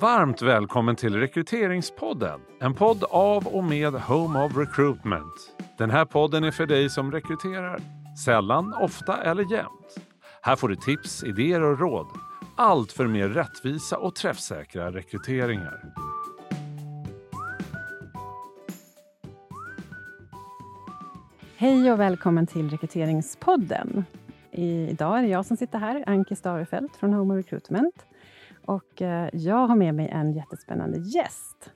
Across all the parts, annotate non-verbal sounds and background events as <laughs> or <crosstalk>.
Varmt välkommen till Rekryteringspodden. En podd av och med Home of Recruitment. Den här podden är för dig som rekryterar. Sällan, ofta eller jämt. Här får du tips, idéer och råd. Allt för mer rättvisa och träffsäkra rekryteringar. Hej och välkommen till Rekryteringspodden. Idag är det jag som sitter här, Anki Starefelt från Home of Recruitment. Och eh, jag har med mig en jättespännande gäst.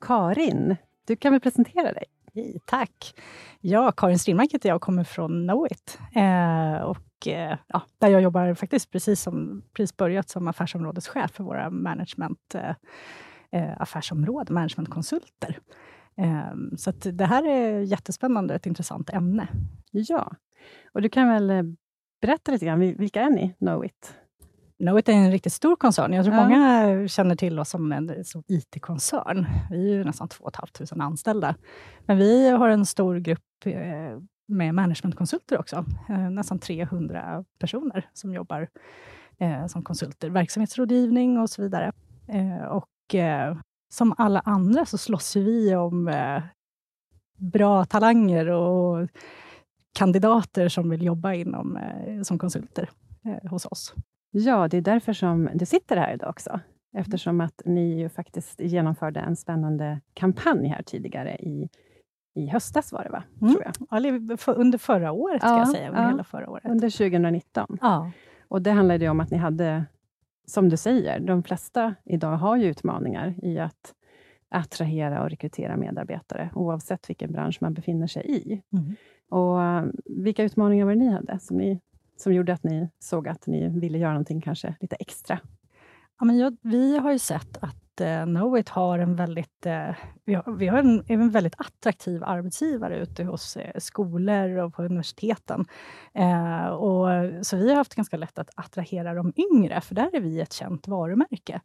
Karin, du kan väl presentera dig? Hej, tack! Ja, Karin Strindmark heter jag och kommer från Knowit. Eh, och, eh, ja, där jag jobbar faktiskt precis som precis börjat som affärsområdeschef för våra management, eh, managementkonsulter. Eh, så det här är jättespännande och ett intressant ämne. Ja, och du kan väl berätta lite grann, vilka är ni, Knowit? Knowit är en riktigt stor koncern. Jag tror ja. många känner till oss som en IT-koncern. Vi är ju nästan 2 500 anställda. Men vi har en stor grupp eh, med managementkonsulter också. Eh, nästan 300 personer som jobbar eh, som konsulter. Verksamhetsrådgivning och så vidare. Och som alla andra så slåss vi om bra talanger och kandidater som vill jobba inom, som konsulter hos oss. Ja, det är därför som du sitter här idag också. Eftersom att ni ju faktiskt genomförde en spännande kampanj här tidigare i, i höstas var det va? Mm. Tror jag. under förra året, ska jag säga. Under ja, hela förra året. Under 2019. Ja. Och det handlade ju om att ni hade, som du säger, de flesta idag har ju utmaningar i att attrahera och rekrytera medarbetare, oavsett vilken bransch man befinner sig i. Mm. Och eh, Vilka utmaningar var det ni hade, som ni som gjorde att ni såg att ni ville göra någonting kanske lite extra? Ja, men jag, vi har ju sett att eh, Knowit har en väldigt, eh, vi har, vi har en, en, väldigt attraktiv arbetsgivare ute hos eh, skolor och på universiteten. Eh, och, så vi har haft ganska lätt att attrahera de yngre, för där är vi ett känt varumärke.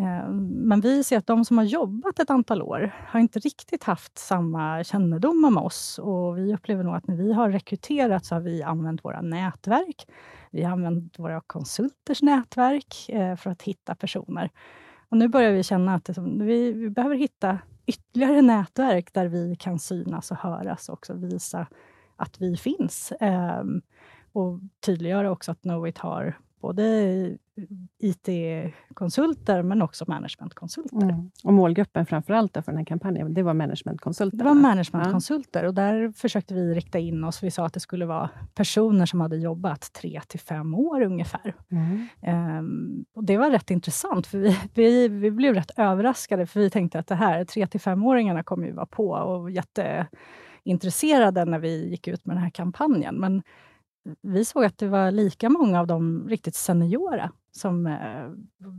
Eh, men vi ser att de som har jobbat ett antal år har inte riktigt haft samma kännedom om oss. Och vi upplever nog att när vi har rekryterat så har vi använt våra nätverk. Vi har använt våra konsulters nätverk eh, för att hitta personer. Och nu börjar vi känna att vi, behöver hitta ytterligare nätverk där vi kan synas och höras och också visa att vi finns. Ehm, och tydliggöra också att Knowit har både IT, IT-konsulter men också managementkonsulter. Mm. Och målgruppen framför allt för den här kampanjen, det var managementkonsulter? Det var managementkonsulter och där försökte vi rikta in oss. Vi sa att det skulle vara personer som hade jobbat tre till fem år ungefär. Mm. Um, och Det var rätt intressant, för vi, vi, vi, blev rätt överraskade, för vi tänkte att det här, tre till femåringarna kommer ju vara på och jätteintresserade när vi gick ut med den här kampanjen. Men vi såg att det var lika många av de riktigt seniora som eh,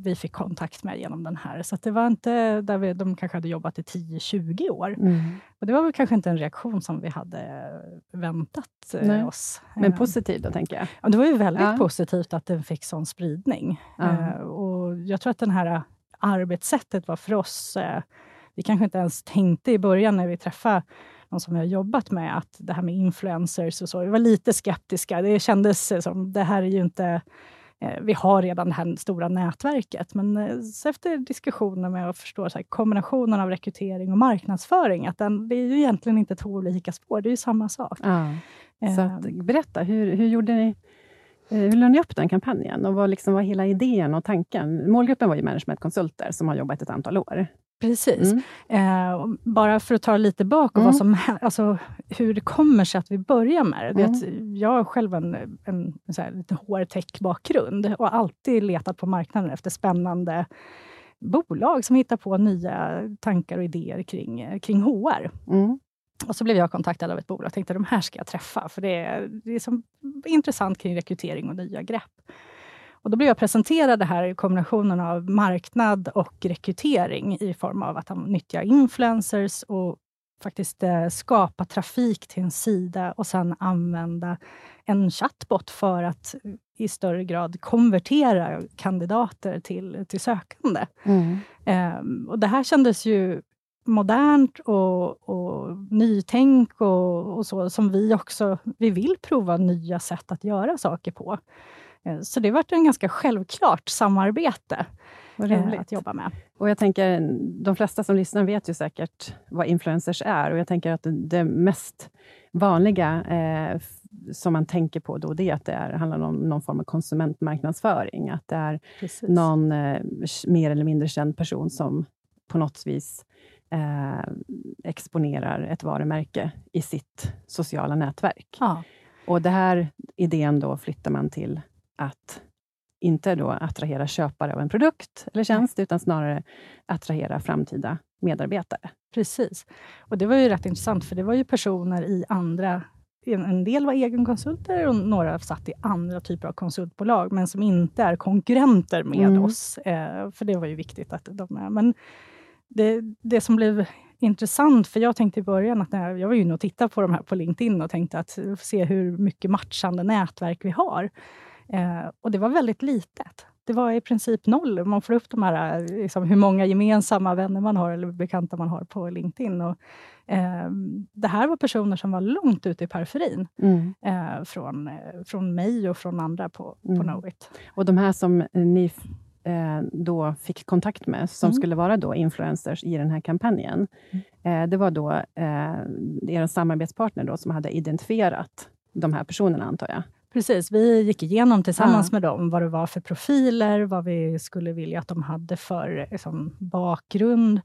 vi fick kontakt med genom den här. Så det var inte där vi, de kanske hade jobbat i 10-20 år. Mm. Och det var väl kanske inte en reaktion som vi hade väntat eh, oss. Men eh, positiv då, tänker jag? Ja, det var ju väldigt ja. positivt att den fick sån spridning. Ja. och Jag tror att det här arbetssättet var för oss... vi kanske inte ens tänkte i början när vi träffade någon som vi har jobbat med, att det här med influencers och så, vi var lite skeptiska. Det kändes som, det här är ju inte vi har redan det här stora nätverket, men eh, efter diskussioner med att förstå så här, kombinationen av rekrytering och marknadsföring, att den, det är ju egentligen inte två olika spår, det är ju samma sak. Ja. Så att, ehm. berätta, hur, hur gjorde ni hur lade ni upp den kampanjen och vad liksom var hela idén och tanken? Målgruppen var ju managementkonsulter som har jobbat ett antal år. Precis. Mm. Eh, bara för att ta lite bak och mm. vad som, alltså, hur det kommer sig att vi börjar med det. Mm. jag har själv en, en, en så här, lite HR-tech-bakgrund och alltid letat på marknaden efter spännande bolag som hittar på nya tankar och idéer kring, kring HR. Mm. Och så blev jag kontaktad av ett bolag och tänkte de här ska jag träffa, för det är, det är så intressant kring rekrytering och nya grepp. Och då blev jag presenterad det här i kombinationen av marknad och rekrytering i form av att nyttja influencers och faktiskt eh, skapa trafik till en sida och sen använda en chatbot för att i större grad konvertera kandidater till, till sökande. Mm. Um, och det här kändes ju modernt och, och nytänk och, och, så, som vi också vi vill prova nya sätt att göra saker på. Eh, så det varit en ganska självklart samarbete. eh, att jobba med. Och jag tänker, de flesta som lyssnar vet ju säkert vad influencers är och jag tänker att det mest vanliga eh, som man tänker på då, det är att det är, handlar om någon form av konsumentmarknadsföring. Att det är Precis. någon eh, mer eller mindre känd person som på något vis eh, exponerar ett varumärke i sitt sociala nätverk. Ja. Och den här idén då flyttar man till att inte då attrahera köpare av en produkt eller tjänst, utan snarare attrahera framtida medarbetare. Precis. Och Det var ju rätt intressant, för det var ju personer i andra en del var egenkonsulter och några satt i andra typer av konsultbolag, men som inte är konkurrenter med mm. oss. Eh, för det var ju viktigt att de är. Men det, det som blev intressant, för jag tänkte i början att när jag, jag var inne och tittade på de här på LinkedIn och tänkte att se hur mycket matchande nätverk vi har. Eh, och det var väldigt litet. Det var i princip noll. Man får upp de här, liksom, hur många gemensamma vänner man har eller bekanta man har på LinkedIn. Och, eh, det här var personer som var långt ute i periferin mm. eh, från, eh, från mig och från andra på, mm. på Knowit. Och de här som ni eh, då fick kontakt med, som mm. skulle vara då influencers i den här kampanjen, mm. eh, det var då eh, er samarbetspartner då, som hade identifierat de här personerna, antar jag? Precis, vi gick igenom tillsammans ja. med dem vad det var för profiler, vad vi skulle vilja att de hade för liksom, bakgrund.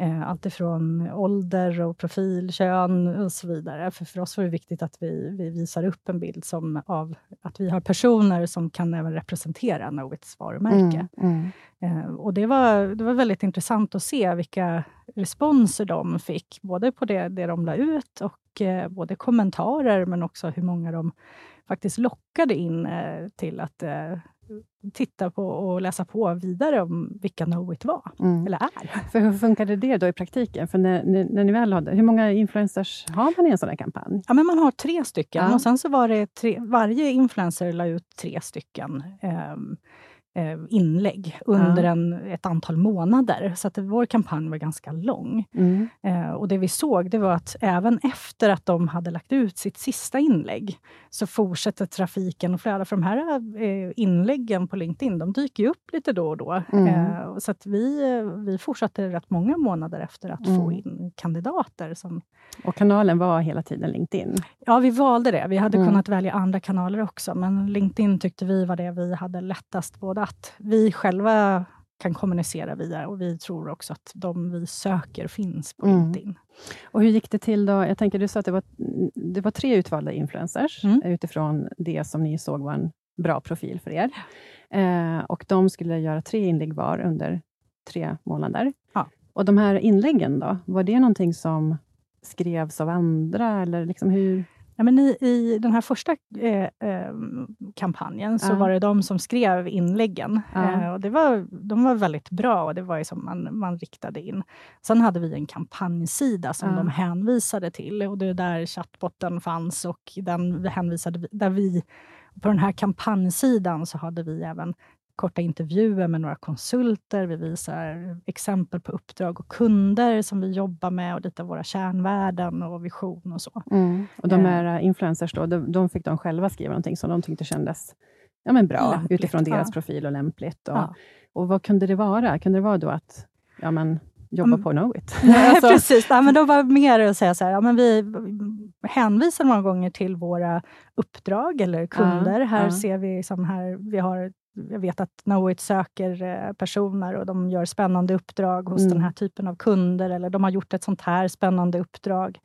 Eh, allt ifrån ålder och profil, kön och så vidare. För, för oss var det viktigt att vi, vi visar upp en bild som, av att vi har personer som kan även representera Knowits varumärke. Mm, mm. Eh, och det var, det var väldigt intressant att se vilka responser de fick, både på det, det de la ut och eh, både kommentarer, men också hur många de faktiskt lockade in eh, till att eh, titta på och läsa på vidare om vilka Knowit var, mm. eller är. För hur funkade det då i praktiken? För när, när ni väl hade, hur många influencers har man i en sån här kampanj? Ja, men man har tre stycken ja. och sen så var det tre, varje influencer la ut tre stycken um, inlägg under ja. en, ett antal månader. Så att vår kampanj var ganska lång. Mm. Eh, och Det vi såg det var att även efter att de hade lagt ut sitt sista inlägg, så fortsätter trafiken att flöda. För de här eh, inläggen på LinkedIn, de dyker ju upp lite då och då. Mm. Eh, så att vi, vi fortsatte rätt många månader efter att mm. få in kandidater. Som... Och kanalen var hela tiden LinkedIn? Ja, vi valde det. Vi hade mm. kunnat välja andra kanaler också, men LinkedIn tyckte vi var det vi hade lättast både att vi själva kan kommunicera via och vi tror också att de vi söker finns på mm. LinkedIn. Och hur gick det till då? Jag tänker, du sa att det var, det var tre utvalda influencers mm. utifrån det som ni såg var en bra profil för er. Eh, och de skulle göra tre inlägg var under tre månader. Ja. Och de här inläggen då, var det någonting som skrevs av andra? Eller liksom hur? Ja, men i, I den här första eh, eh, kampanjen så ja. var det de som skrev inläggen. Ja. Eh, och det var, de var väldigt bra och det var som man, man riktade in. Sen hade vi en kampanjsida som ja. de hänvisade till och det är där chattbotten fanns och den hänvisade, där vi på den här kampanjsidan så hade vi även korta intervjuer med några konsulter. Vi visar exempel på uppdrag och kunder som vi jobbar med och lite av våra kärnvärden och vision och så. Mm. Och de här eh. influencers, då, de, de fick de själva skriva någonting som de tyckte kändes ja, men bra lämpligt, utifrån deras ja. profil och lämpligt. Och, ja. och vad kunde det vara? Kunde det vara då att ja, men, jobba mm. på Knowit? <laughs> <laughs> alltså. Precis, ja, men då var mer att säga så här, ja, men vi hänvisar många gånger till våra uppdrag eller kunder. Ja, här ser vi som här, vi har jag vet att Knowit söker eh, personer och de gör spännande uppdrag hos mm. den här typen av kunder, eller de har gjort ett sånt här spännande uppdrag.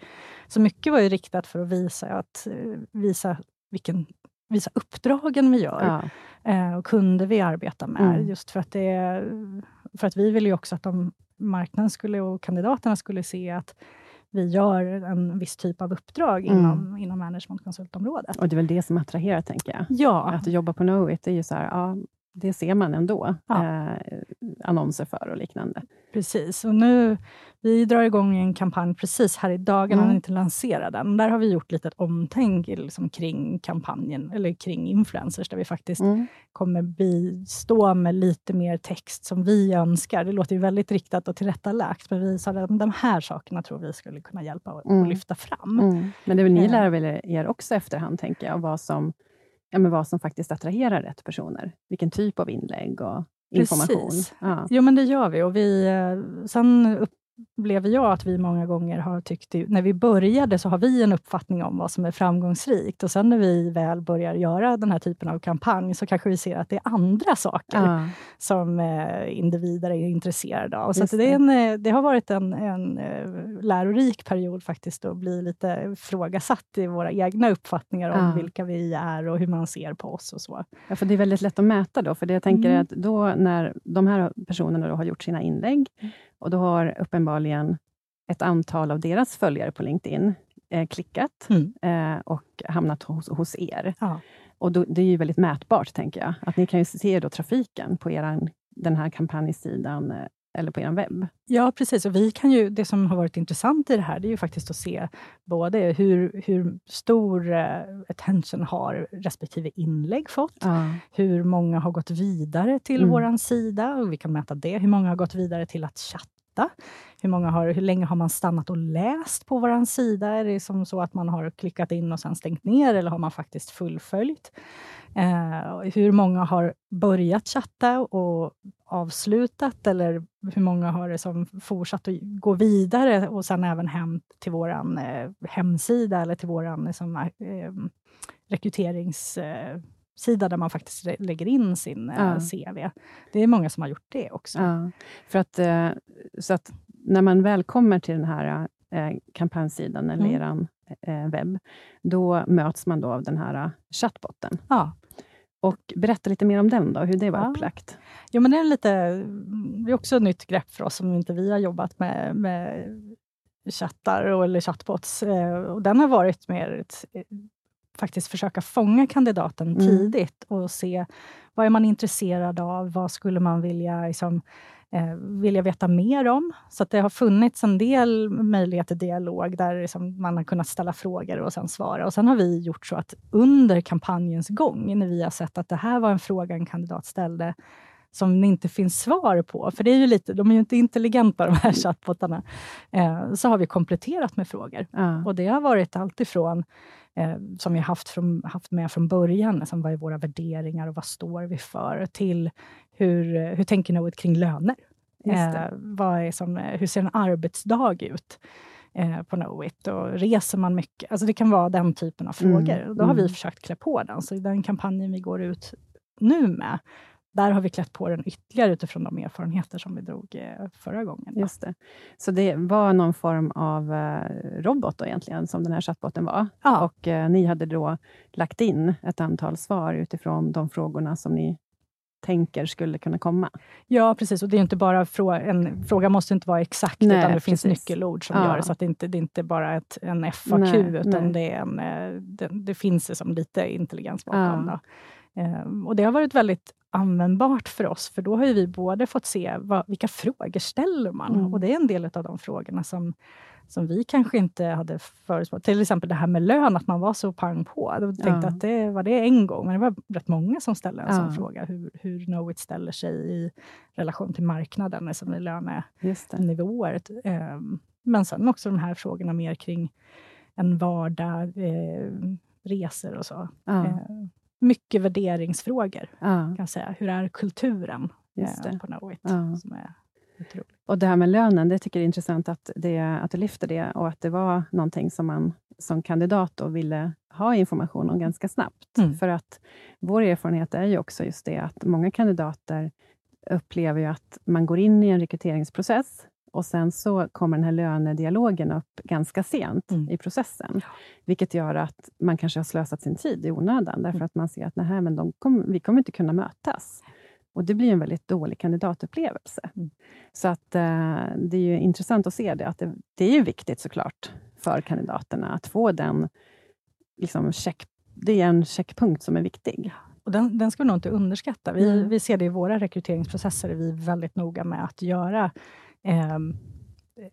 Så mycket var ju riktat för att visa, att, eh, visa, vilken, visa uppdragen vi gör ja. Eh, och kunder vi arbetar med. Mm. Just för att, det, för att vi vill ju också att de, marknaden skulle och kandidaterna skulle se att vi gör en viss typ av uppdrag mm. inom, inom managementkonsultområdet. Och det är väl det som attraherar, tänker jag. Ja. Att jobba på Knowit, det är ju så här, ja, det ser man ändå. Ja. Eh, annonser för och liknande. Precis. Och nu, vi drar igång en kampanj precis här i dagarna, mm. inte lanserat den. Där har vi gjort lite omtänk liksom, kring kampanjen, eller kring influencers, där vi faktiskt mm. kommer bistå med lite mer text som vi önskar. Det låter ju väldigt riktat och tillrättalagt, men vi sa att de här sakerna tror vi skulle kunna hjälpa att mm. lyfta fram. Mm. Men det ni eh. lära väl er också efterhand, tänker jag, vad som ja, men vad som faktiskt attraherar rätt personer. Vilken typ av inlägg och information. Ja. Jo, men det gör vi. Och vi eh, sen upp, upplever jag att vi många gånger har tyckt... När vi började så har vi en uppfattning om vad som är framgångsrikt. Och sen när vi väl börjar göra den här typen av kampanj så kanske vi ser att det är andra saker ja. som eh, individer är intresserade av. Så det, är en, eh, det, har varit en, en uh, lärorik period faktiskt att bli lite ifrågasatt i våra egna uppfattningar om ja. vilka vi är och hur man ser på oss och så. Ja, för det är väldigt lätt att mäta då. För det jag tänker mm. att då när de här personerna då har gjort sina inlägg. Och då har uppenbarligen ett antal av deras följare på LinkedIn eh, klickat mm. eh, och hamnat hos, hos er. Ja. Och då, det är ju väldigt mätbart, tänker jag. Att ni kan ju se då trafiken på eran, den här kampanjsidan eh, eller på er webb. Ja, precis. Och vi kan ju, det som har varit intressant i det här, det är ju faktiskt att se både hur, hur stor uh, attention har respektive inlägg fått, ja. hur många har gått vidare till mm. vår sida, och vi kan mäta det. Hur många har gått vidare till att chatta hur, många har, hur länge har man stannat och läst på vår sida? Är det som så att man har klickat in och sen stängt ner, eller har man faktiskt fullföljt? Eh, hur många har börjat chatta och avslutat, eller hur många har det som fortsatt att gå vidare och sen även hem till vår eh, hemsida eller till vår liksom, eh, eh rekryterings eh, sida där man faktiskt lägger in sin eh, ja. CV. Det är många som har gjort det också. Ja. För att, eh, så att när man väl kommer till den här eh, kampanjsidan eller mm. er webb, då möts man då av den här chattbotten. Ja. Och Berätta lite mer om den, då, hur det var ja. upplagt. Jo, men det, är lite, det är också ett nytt grepp för oss, som inte vi har jobbat med, med chattar och, eller chatbots. Och den har varit mer ett, faktiskt försöka fånga kandidaten mm. tidigt och se vad är man intresserad av? Vad skulle man vilja, liksom, eh, vilja veta mer om? Så det har funnits en del möjlighet till dialog där liksom man har kunnat ställa frågor och sen svara. Och Sen har vi gjort så att under kampanjens gång, när vi har sett att det här var en fråga en kandidat ställde, som det inte finns svar på, för det är ju lite, de är ju inte intelligenta de här chattbottarna, eh, så har vi kompletterat med frågor. Ja. Och det har varit allt ifrån eh, som vi haft, från, haft med från början, liksom, vad är våra värderingar och vad står vi för, till hur, hur tänker Knowit kring löner? Eh, vad är som, hur ser en arbetsdag ut? eh, på Knowit och reser man mycket? Alltså det kan vara den typen av mm, frågor. Mm. Då har vi mm. försökt klä på den. Så den kampanjen vi går ut nu med, där har vi klätt på den ytterligare utifrån de erfarenheter som vi drog eh, förra gången. Just det. Så det var någon form av eh, robot då egentligen, som den här chattbotten var? Ja. Och eh, ni hade då lagt in ett antal svar utifrån de frågorna som ni tänker skulle kunna komma. Ja, precis. Och det är inte bara frå en fråga måste inte vara exakt, Nej, utan det precis. finns nyckelord som ja. gör det, så att det inte det är inte bara ett, en FAQ, Nej, utan Det, är en, det, det finns det som lite intelligens bakom. Ja. Um, och Det har varit väldigt användbart för oss, för då har vi både fått se vad, vilka frågor ställer man? Mm. Och det är en del av de frågorna som, som vi kanske inte hade förutspått. Till exempel det här med lön, att man var så pang på. Jag tänkte ja. att det var det en gång, men det var rätt många som ställde en ja. sån fråga. Hur, hur Knowit ställer sig i relation till marknaden, liksom i lönenivåer. Um, men sen också de här frågorna mer kring en vardag, eh, resor och så. Ja. Mycket värderingsfrågor. Ja. Kan säga. Hur är kulturen eh, på Knowit? Ja. Som är Och det här med lönen, det tycker jag är intressant att, det, att du lyfter det och att det var någonting som man som kandidat då ville ha information om ganska snabbt. Mm. För att vår erfarenhet är ju också just det att många kandidater upplever ju att man går in i en rekryteringsprocess och sen så kommer den här lönedialogen upp ganska sent mm. i processen. Ja. Vilket gör att man kanske har slösat sin tid i onödan, därför mm. att man ser att nej, men de kom, vi kommer inte kunna mötas. Och Det blir en väldigt dålig kandidatupplevelse. Mm. Så att, eh, det är intressant att se det, att det, det är ju viktigt såklart för kandidaterna att få den liksom, check, det är en checkpunkt som är viktig. Och den, den ska vi nog inte underskatta. Vi, mm. vi ser det i våra rekryteringsprocesser, är vi väldigt noga med att göra eh,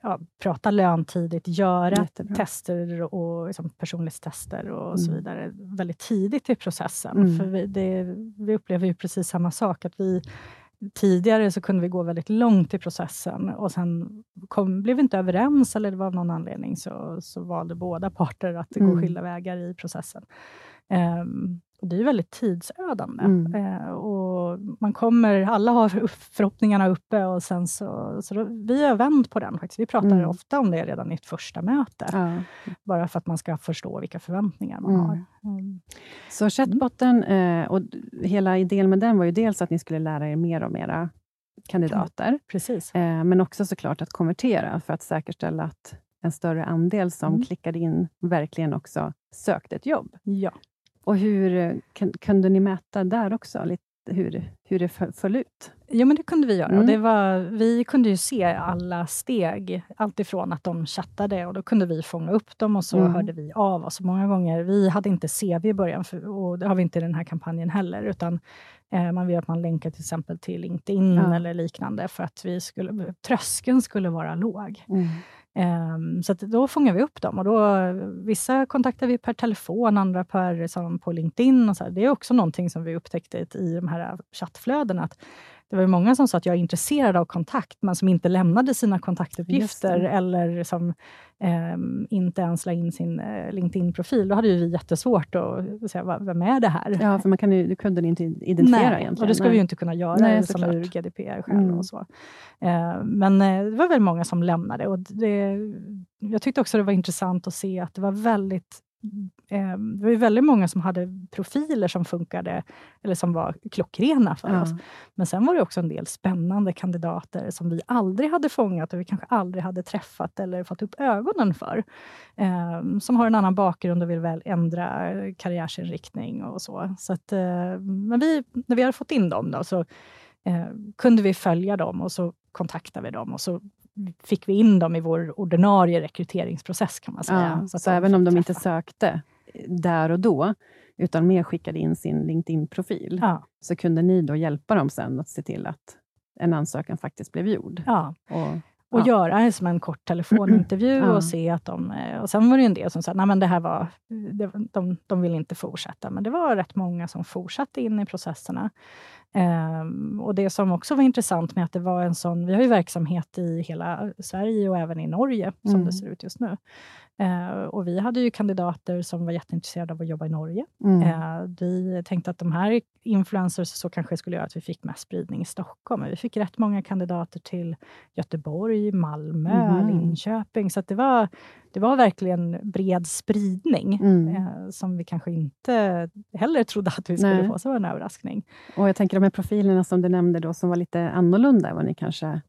ja, prata lön tidigt, göra Jättebra. tester och liksom personlighetstester och mm. så vidare väldigt tidigt i processen. Mm. För vi, det, vi upplever ju precis samma sak, att vi Tidigare så kunde vi gå väldigt långt i processen och sen kom, blev vi inte överens, eller det var av någon anledning så, så valde båda parter att mm. gå skilda vägar i processen. Um, och det är väldigt tidsödande. Mm. Uh, och man kommer, alla har förhoppningarna uppe och sen så, så då, vi har vänt på den faktiskt. Vi pratar mm. ofta om det redan i ett första möte, ja. bara för att man ska förstå vilka förväntningar man mm. har. Mm. Så chattbotten, eh, och hela idén med den var ju dels att ni skulle lära er mer om era kandidater, Precis. Eh, men också såklart att konvertera, för att säkerställa att en större andel som mm. klickade in verkligen också sökte ett jobb. Ja. Och hur kunde ni mäta där också, lite hur, hur det föll ut? Jo, men det kunde vi göra. Mm. Det var, vi kunde ju se alla steg, alltifrån att de chattade och då kunde vi fånga upp dem och så mm. hörde vi av oss. Många gånger, vi hade inte CV i början för, och det har vi inte i den här kampanjen heller, utan eh, man vill att man länkar till exempel till LinkedIn ja. eller liknande för att vi skulle, tröskeln skulle vara låg. Ehm, så då fångar vi upp dem. Och då, vissa kontaktar vi per telefon, andra per, som på LinkedIn. Och så här. Det är också någonting som vi upptäckte i de här chattflödena. Att det var många som sa att jag är intresserad av kontakt, men som inte lämnade sina kontaktuppgifter eller som eh, inte ens la in sin eh, LinkedIn-profil. Då hade ju vi jättesvårt att säga, vem är det här? Ja, för man kan ju, du kunde inte identifiera Nej, egentligen. och det ska Nej. vi ju inte kunna göra Nej, som ur GDPR själv. Mm. Och så. Eh, men det var väldigt många som lämnade. Och det, jag tyckte också det var intressant att se att det var väldigt eh, det var ju väldigt många som hade profiler som funkade, eller som var klockrena för ja. oss. Men sen var det också en del spännande kandidater som vi aldrig hade fångat och vi kanske aldrig hade träffat eller fått upp ögonen för. Eh, som har en annan bakgrund och vill väl ändra karriärsinriktning och så. så att, eh, men vi, när vi hade fått in dem då, så eh, kunde vi följa dem och så kontaktade vi dem och så fick vi in dem i vår ordinarie rekryteringsprocess kan man säga. Ja, så, så även om de inte sökte där och då, utan mer skickade in sin LinkedIn-profil, ja. så kunde ni då hjälpa dem sen att se till att en ansökan faktiskt blev gjord. Ja. Och, och ja. göra som en kort telefonintervju <clears throat> och se att de... Eh, och sen var det en del som sa, att det här var... De, de vill inte fortsätta, men det var rätt många som fortsatte in i processerna. Um, och Det som också var intressant med att det var en sån... Vi har ju verksamhet i hela Sverige och även i Norge, som mm. det ser ut just nu. Uh, och Vi hade ju kandidater som var jätteintresserade av att jobba i Norge. Mm. Uh, vi tänkte att de här influencers så kanske skulle göra att vi fick mest spridning i Stockholm. Men vi fick rätt många kandidater till Göteborg, Malmö, mm. Linköping. Så det, var, det var verkligen bred spridning, mm. uh, som vi kanske inte heller trodde att vi skulle Nej. få. Så var en överraskning. Och jag tänker de här profilerna som du nämnde, då, som var lite annorlunda än vad ni kanske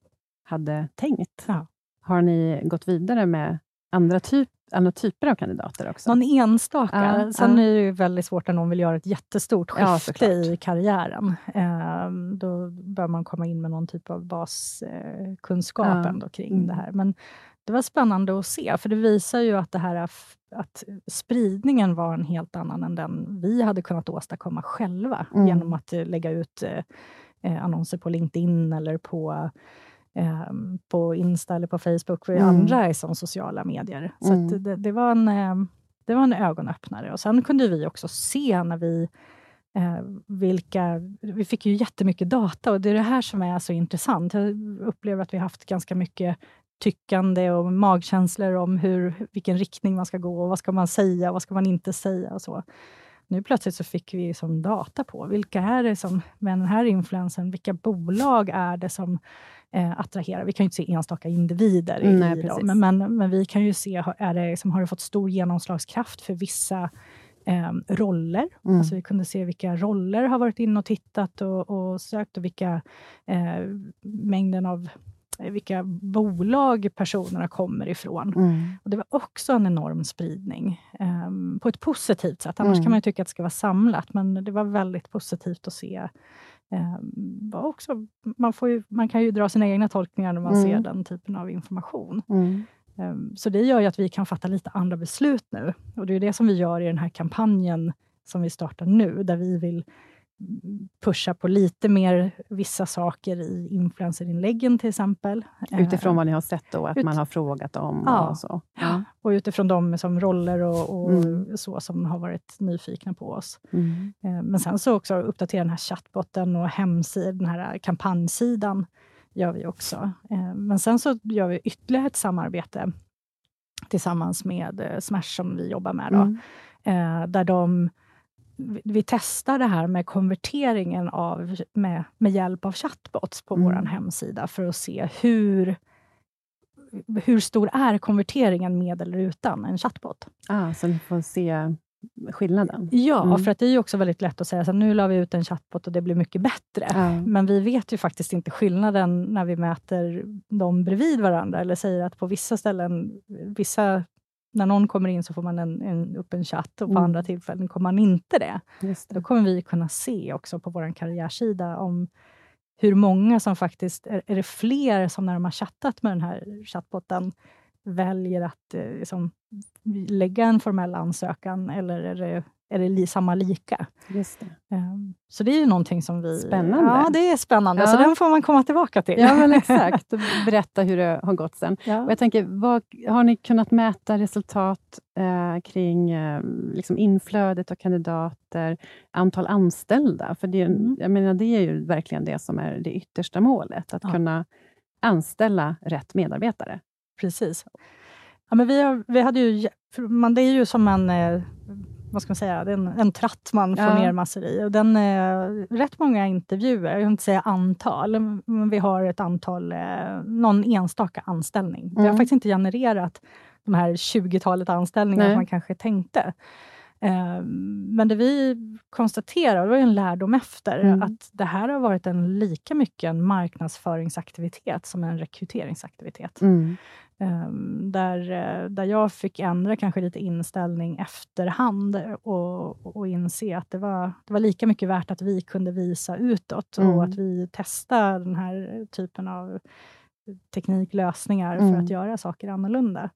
hade tänkt. Ja. Har ni gått vidare med andra, typ, andra typer av kandidater också? Någon enstaka. Ja, Sen ja. är det väldigt svårt när någon vill göra ett jättestort skifte ja, i karriären. Eh, då bör man komma in med någon typ av baskunskap eh, kring mm. det här. Men det var spännande att se, för det visar ju att, det här, att spridningen var en helt annan än den vi hade kunnat åstadkomma själva, mm. genom att eh, lägga ut eh, eh, annonser på LinkedIn eller på eh, på Insta eller på Facebook, för mm. andra är som sociala medier. Så mm. det, det, var en, eh, det var en ögonöppnare. Och Sen kunde vi också se när vi eh, vilka... Vi fick ju jättemycket data och det är det här som är så intressant. Jag upplever att vi har haft ganska mycket tyckande och magkänslor om hur, vilken riktning man ska gå och vad ska man säga vad ska man inte säga och så. Nu plötsligt så fick vi som data på vilka är det som, med den här influensen, vilka bolag är det som eh, attraherar? Vi kan ju inte se enstaka individer i, Nej, dem, men, men, men, vi kan ju se, är det, liksom, har det fått stor genomslagskraft för vissa eh, roller. Mm. Alltså vi kunde se vilka roller har varit inne och tittat och, och sökt och vilka eh, mängden av vilka bolag personerna kommer ifrån. Mm. Och Det var också en enorm spridning, um, på ett positivt sätt. Annars mm. kan man tycka att det ska vara samlat, men det var väldigt positivt att se. Um, också, man, får ju, man kan ju dra sina egna tolkningar när man mm. ser den typen av information. Um, så det gör ju att vi kan fatta lite andra beslut nu. Och Det är det som vi gör i den här kampanjen som vi startar nu, där vi vill pusha på lite mer vissa saker i influencerinläggen till exempel. Utifrån vad ni har sett då, att Ut man har frågat om? Ja, och, så. Ja. och utifrån de som roller och, och mm. så som har varit nyfikna på oss. Mm. Eh, men sen så också uppdatera den här chattbotten och hemsidan, den här kampanjsidan gör vi också. Eh, men sen så gör vi ytterligare ett samarbete tillsammans med eh, Smash som vi jobbar med. Då, mm. Där de vi testar det här med konverteringen av, med, med hjälp av chatbots på mm. vår hemsida för att se hur, hur stor är konverteringen med eller utan en chatbot. Ah, så ni får se skillnaden? Ja, mm. för att det är också väldigt lätt att säga att nu la vi ut en chatbot och det blir mycket bättre. Mm. Men vi vet ju faktiskt inte skillnaden när vi mäter dem bredvid varandra, eller säger att på vissa ställen, vissa när någon kommer in så får man en, en, upp en chatt och på mm. andra tillfällen kommer man inte det. det. Då kommer vi kunna se också på vår karriärsida om hur många som faktiskt... Är, är det fler som när de har chattat med den här chattbotten väljer att eh, liksom, lägga en formell ansökan, eller är det är det li, samma lika. Just det. Um, så det är ju någonting som vi... Spännande. Ja, det är spännande. Ja. Så den får man komma tillbaka till. Ja, men <laughs> exakt. Och berätta hur det har gått sen. Ja. Och jag tänker, vad, har ni kunnat mäta resultat eh, kring eh, liksom inflödet av kandidater, antal anställda? För det, mm. jag menar, det är ju verkligen det som är det yttersta målet, att ja. kunna anställa rätt medarbetare. Precis. Ja, men vi, har, vi hade ju, man, det är ju som en eh, vad ska man säga, en, en tratt man får ja. ner massor i. Och den, eh, rätt många intervjuer, jag vill inte säga antal, men vi har ett antal, eh, någon enstaka anställning. Mm. Vi har faktiskt inte genererat de här 20-talet anställningar som man kanske tänkte. Eh, men det vi konstaterar, det var en lärdom efter, mm. att det här har varit en lika mycket en marknadsföringsaktivitet som en rekryteringsaktivitet. Mm. Um, där, eh, där jag fick ändra kanske lite inställning efterhand och, och inse att det var, det var lika mycket värt att vi kunde visa utåt mm. och att vi testade den här typen av tekniklösningar mm. för att göra saker annorlunda.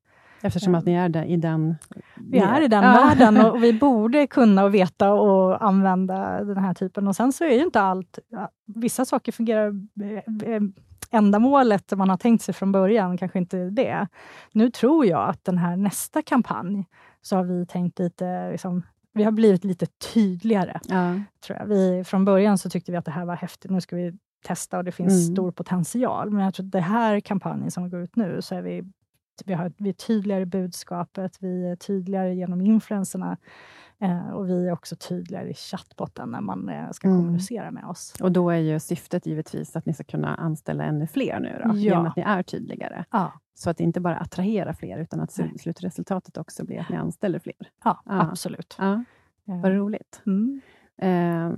Eftersom att ni är där i den... Vi är i den ja. världen och <laughs> vi borde kunna och veta och använda den här typen. Och Sen så är ju inte allt... Vissa saker fungerar eh, eh, ändamålet man har tänkt sig från början kanske inte är det. Nu tror jag att den här nästa kampanj, så har vi tänkt lite, liksom, vi har blivit lite tydligare. Ja. Tror jag. Vi, från början så tyckte vi att det här var häftigt, nu ska vi testa och det finns mm. stor potential. Men jag tror att den här kampanjen som går ut nu, så är vi, vi, har, vi är tydligare i budskapet, vi är tydligare genom influenserna. Eh, och vi är också tydligare i chattbotten när man eh, ska mm. kommunicera med oss. Och då är ju syftet givetvis att ni ska kunna anställa ännu fler nu, då, ja. genom att ni är tydligare. Ja. Så att det inte bara attraherar fler, utan att Nej. slutresultatet också blir att ni anställer fler. Ja, ja. absolut. Ja. Vad roligt. Mm. Eh,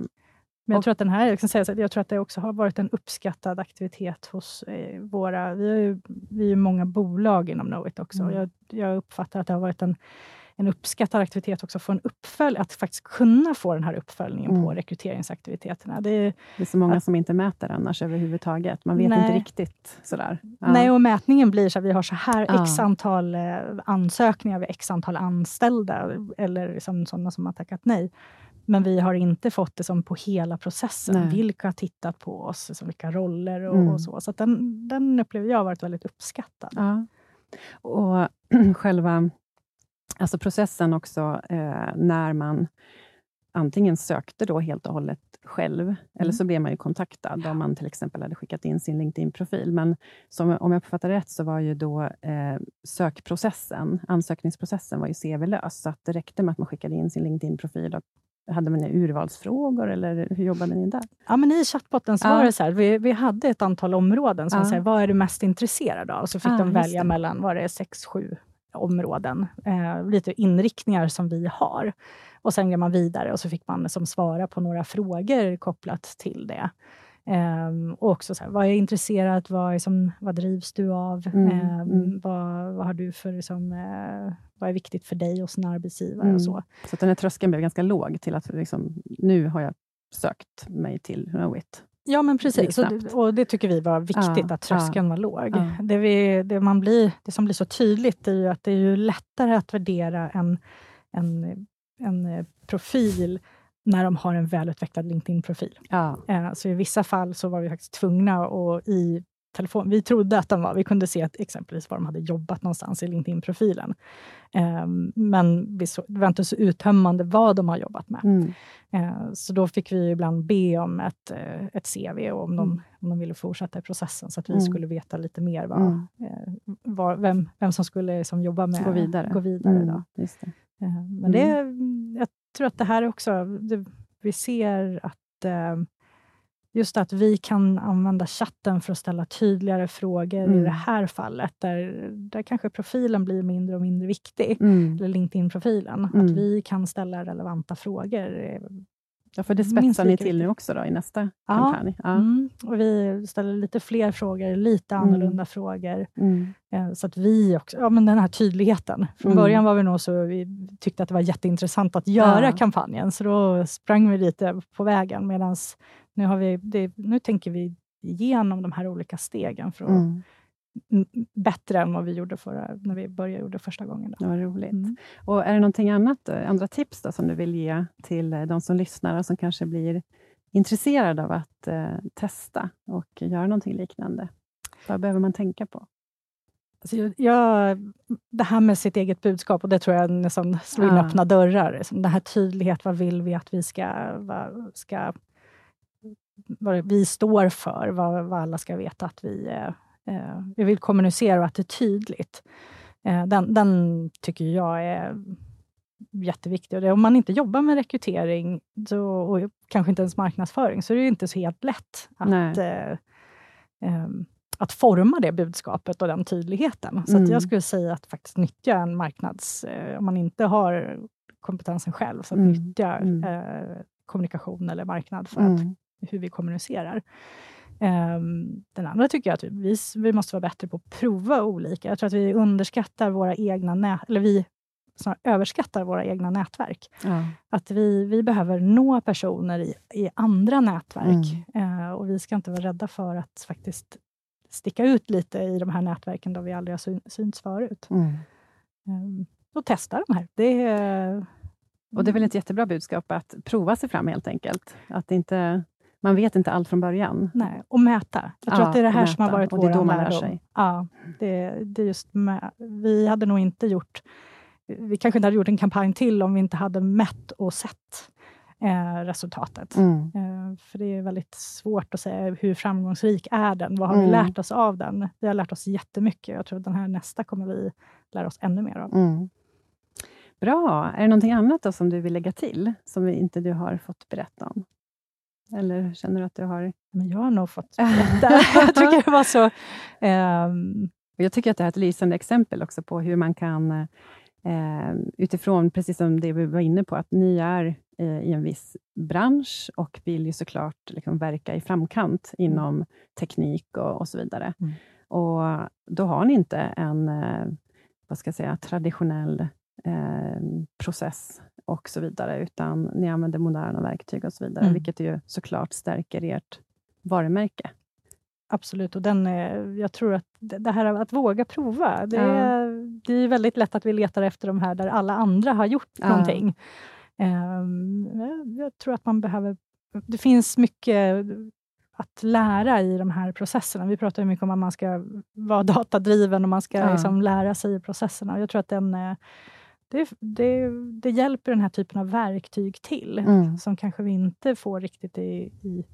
men jag tror att den här, jag, kan säga så, jag tror att det också har varit en uppskattad aktivitet hos eh, våra... Vi är ju vi är många bolag inom Knowit också. Mm. Jag, jag uppfattar att det har varit en en uppskattad aktivitet också få en uppföljning, att faktiskt kunna få den här uppföljningen mm. på rekryteringsaktiviteterna. Det är, det är så många att, som inte mäter annars överhuvudtaget. Man vet nej, inte riktigt. Sådär. Ja. Nej, och mätningen blir så att vi har så här ja. x antal eh, ansökningar, vi har x antal anställda, eller liksom sådana som har tackat nej. Men vi har inte fått det som på hela processen. Nej. Vilka har tittat på oss, som vilka roller och, mm. och så. Så den, den upplever jag har varit väldigt uppskattad. Ja. Och <clears throat> själva Alltså processen också eh, när man antingen sökte då helt och hållet själv, mm. eller så blev man ju kontaktad om man till exempel hade skickat in sin LinkedIn-profil. Men som, om jag uppfattar rätt så var ju då eh, sökprocessen, ansökningsprocessen var ju CV-lös, så att det räckte med att man skickade in sin LinkedIn-profil hade man urvalsfrågor eller hur jobbade ni där? Ja, men I chattbotten så ja. var det så här, vi, vi hade ett antal områden som ja. säger, vad är du mest intresserad av? Så fick de välja mellan var det sex, sju områden, eh, lite inriktningar som vi har. Och Sen går man vidare och så fick man som svara på några frågor kopplat till det. Um, och också så här, vad är intresserat? Vad, är som, vad drivs du av? Mm, um, mm. Vad, vad, har du för, liksom, uh, vad är viktigt för dig hos en arbetsgivare? Mm. och så. Så den här tröskeln blev ganska låg till att liksom, nu har jag sökt mig till Knowit. Ja, men precis. Och det, och det, tycker vi var viktigt, ja, att tröskeln ja, var låg. Ja. Det, vi, det, man blir, det som blir så tydligt är ju att det är ju lättare att värdera en, en, en profil när de har en välutvecklad LinkedIn-profil. Ja. Eh, så i vissa fall så var vi faktiskt tvungna att i telefon. Vi trodde att de var, vi kunde se att exempelvis var de hade jobbat någonstans i LinkedIn-profilen. Um, men vi så, det var inte så uttömmande vad de har jobbat med. Mm. Uh, så då fick vi ibland be om ett, uh, ett CV och om, de, mm. om de ville fortsätta i processen, så att vi mm. skulle veta lite mer vad, uh, var, vem, vem som skulle som jobba med gå vidare. Gå vidare mm. då. Det. men det, jag tror att det här också, det, vi ser att eh, just att vi kan använda chatten för att ställa tydligare frågor mm. i det här fallet, där, där kanske profilen blir mindre och mindre viktig, mm. eller LinkedIn-profilen. Att mm. vi kan ställa relevanta frågor Ja, för det spetsar ni till nu också då, i nästa ja. kampanj? Ja. Mm. Och vi ställer lite fler frågor, lite mm. annorlunda mm. frågor. Mm. Eh, så att vi också, ja men den här tydligheten. Från mm. början var vi nog så, vi tyckte att det var jätteintressant att göra ja. kampanjen, så då sprang vi lite på vägen, medan nu, har vi, det, nu tänker vi igenom de här olika stegen för att mm bättre än vad vi gjorde förra, när vi började gjorde första gången. Då. Ja, roligt. Mm. Och är det någonting annat, andra tips då, som du vill ge till eh, de som lyssnar och som kanske blir intresserade av att eh, testa och göra någonting liknande? Vad behöver man tänka på? Alltså jag, det här med sitt eget budskap, och det tror jag nästan slår in ja. öppna dörrar. Liksom den här tydlighet, vad vill vi att vi ska, vad, ska vad vi står för, vad, vad alla ska veta att vi eh, Eh, vi vill kommunicera och att det är tydligt. Eh, den, den tycker jag är jätteviktig. Och om man inte jobbar med rekrytering så, och kanske inte ens marknadsföring, så är det inte så helt lätt att, eh, eh, att forma det budskapet och den tydligheten. Så mm. jag skulle säga att faktiskt nyttja en marknads... Eh, om man inte har kompetensen själv, så att mm. nyttja mm. Eh, kommunikation eller marknad för att, mm. Hur vi kommunicerar. Um, den andra tycker jag att vi, vi måste vara bättre på att prova olika. Jag tror att vi underskattar våra egna nät, eller vi snarare överskattar våra egna nätverk. Ja. Att vi, vi behöver nå personer i, i andra nätverk mm. uh, och vi ska inte vara rädda för att faktiskt sticka ut lite i de här nätverken där vi aldrig har syn, synts förut. Mm. Um, och testa de här. Det är, och det är väl ett jättebra budskap att prova sig fram helt enkelt. Att inte man vet inte allt från början. Nej, och mäta. Jag tror ja, att det är det här som har varit vår lärdom. lär sig. Ja, det, det är just med, vi hade nog inte gjort... Vi kanske inte hade gjort en kampanj till om vi inte hade mätt och sett eh, resultatet. Mm. Eh, för det är väldigt svårt att säga hur framgångsrik är den? Vad har mm. vi lärt oss av den? Vi har lärt oss jättemycket. Jag tror att den här nästa kommer vi lära oss ännu mer av. Mm. Bra. Är det någonting annat som du vill lägga till, som inte du har fått berätta om? Eller känner du att du har... Men jag har nog fått <laughs> berätta. jag tycker det var så... Um... Jag tycker att det här är ett lysande exempel också på hur man kan, eh, utifrån, precis som det vi var inne på, att ni är eh, i en viss bransch och vill ju såklart liksom verka i framkant mm. inom teknik och, och så vidare. Mm. Och Då har ni inte en eh, vad ska jag säga, traditionell eh, process och så vidare, utan ni använder moderna verktyg och så vidare, mm. vilket ju såklart stärker ert varumärke. Absolut, och den är, jag tror att det här att våga prova, det, ja. är, det är väldigt lätt att vi letar efter de här där alla andra har gjort ja. någonting. Um, jag tror att man behöver... Det finns mycket att lära i de här processerna. Vi pratar mycket om att man ska vara datadriven och man ska ja. liksom lära sig i processerna. Jag tror att den det, det, det hjälper den här typen av verktyg till, mm. som kanske vi inte får riktigt i, i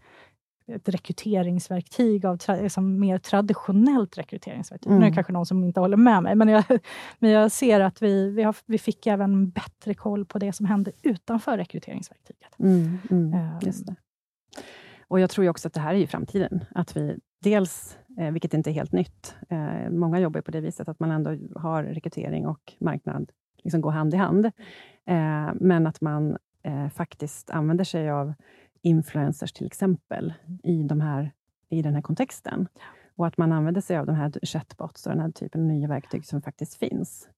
ett rekryteringsverktyg av tra, liksom mer traditionellt rekryteringsverktyg. Mm. Nu är det mm. kanske någon som inte håller med mig, men jag, <laughs> men jag ser att vi, vi, har, vi fick även bättre koll på det som hände utanför rekryteringsverktyget. Mm, mm, um, Och Jag tror också att det här är ju framtiden. Att vi dels, eh, vilket inte är helt nytt, eh, många jobbar på det viset, att man ändå har rekrytering och marknad liksom gå hand i hand. Eh, men att man eh, faktiskt använder sig av influencers till exempel i, de här, i den här kontexten. Och att man använder sig av de här chatbots och den här typen av nya verktyg som faktiskt finns.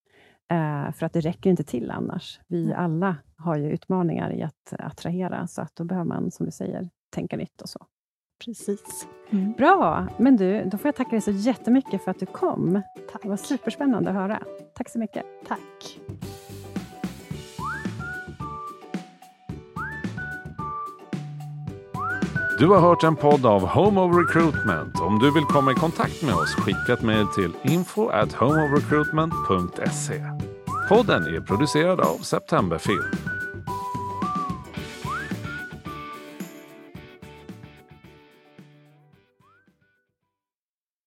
Eh, för att det räcker inte till annars. Vi alla har ju utmaningar i att attrahera, så att då behöver man, som du säger, tänka nytt och så. Precis. Mm. Bra! Men du, då får jag tacka dig så jättemycket för att du kom. Tack. Det var superspännande att höra. Tack så mycket. Tack. Du har hört en podd av Home of Recruitment. Om du vill komma i kontakt med oss, skicka ett mejl till info at homeofrecruitment.se. Podden är producerad av Septemberfilm.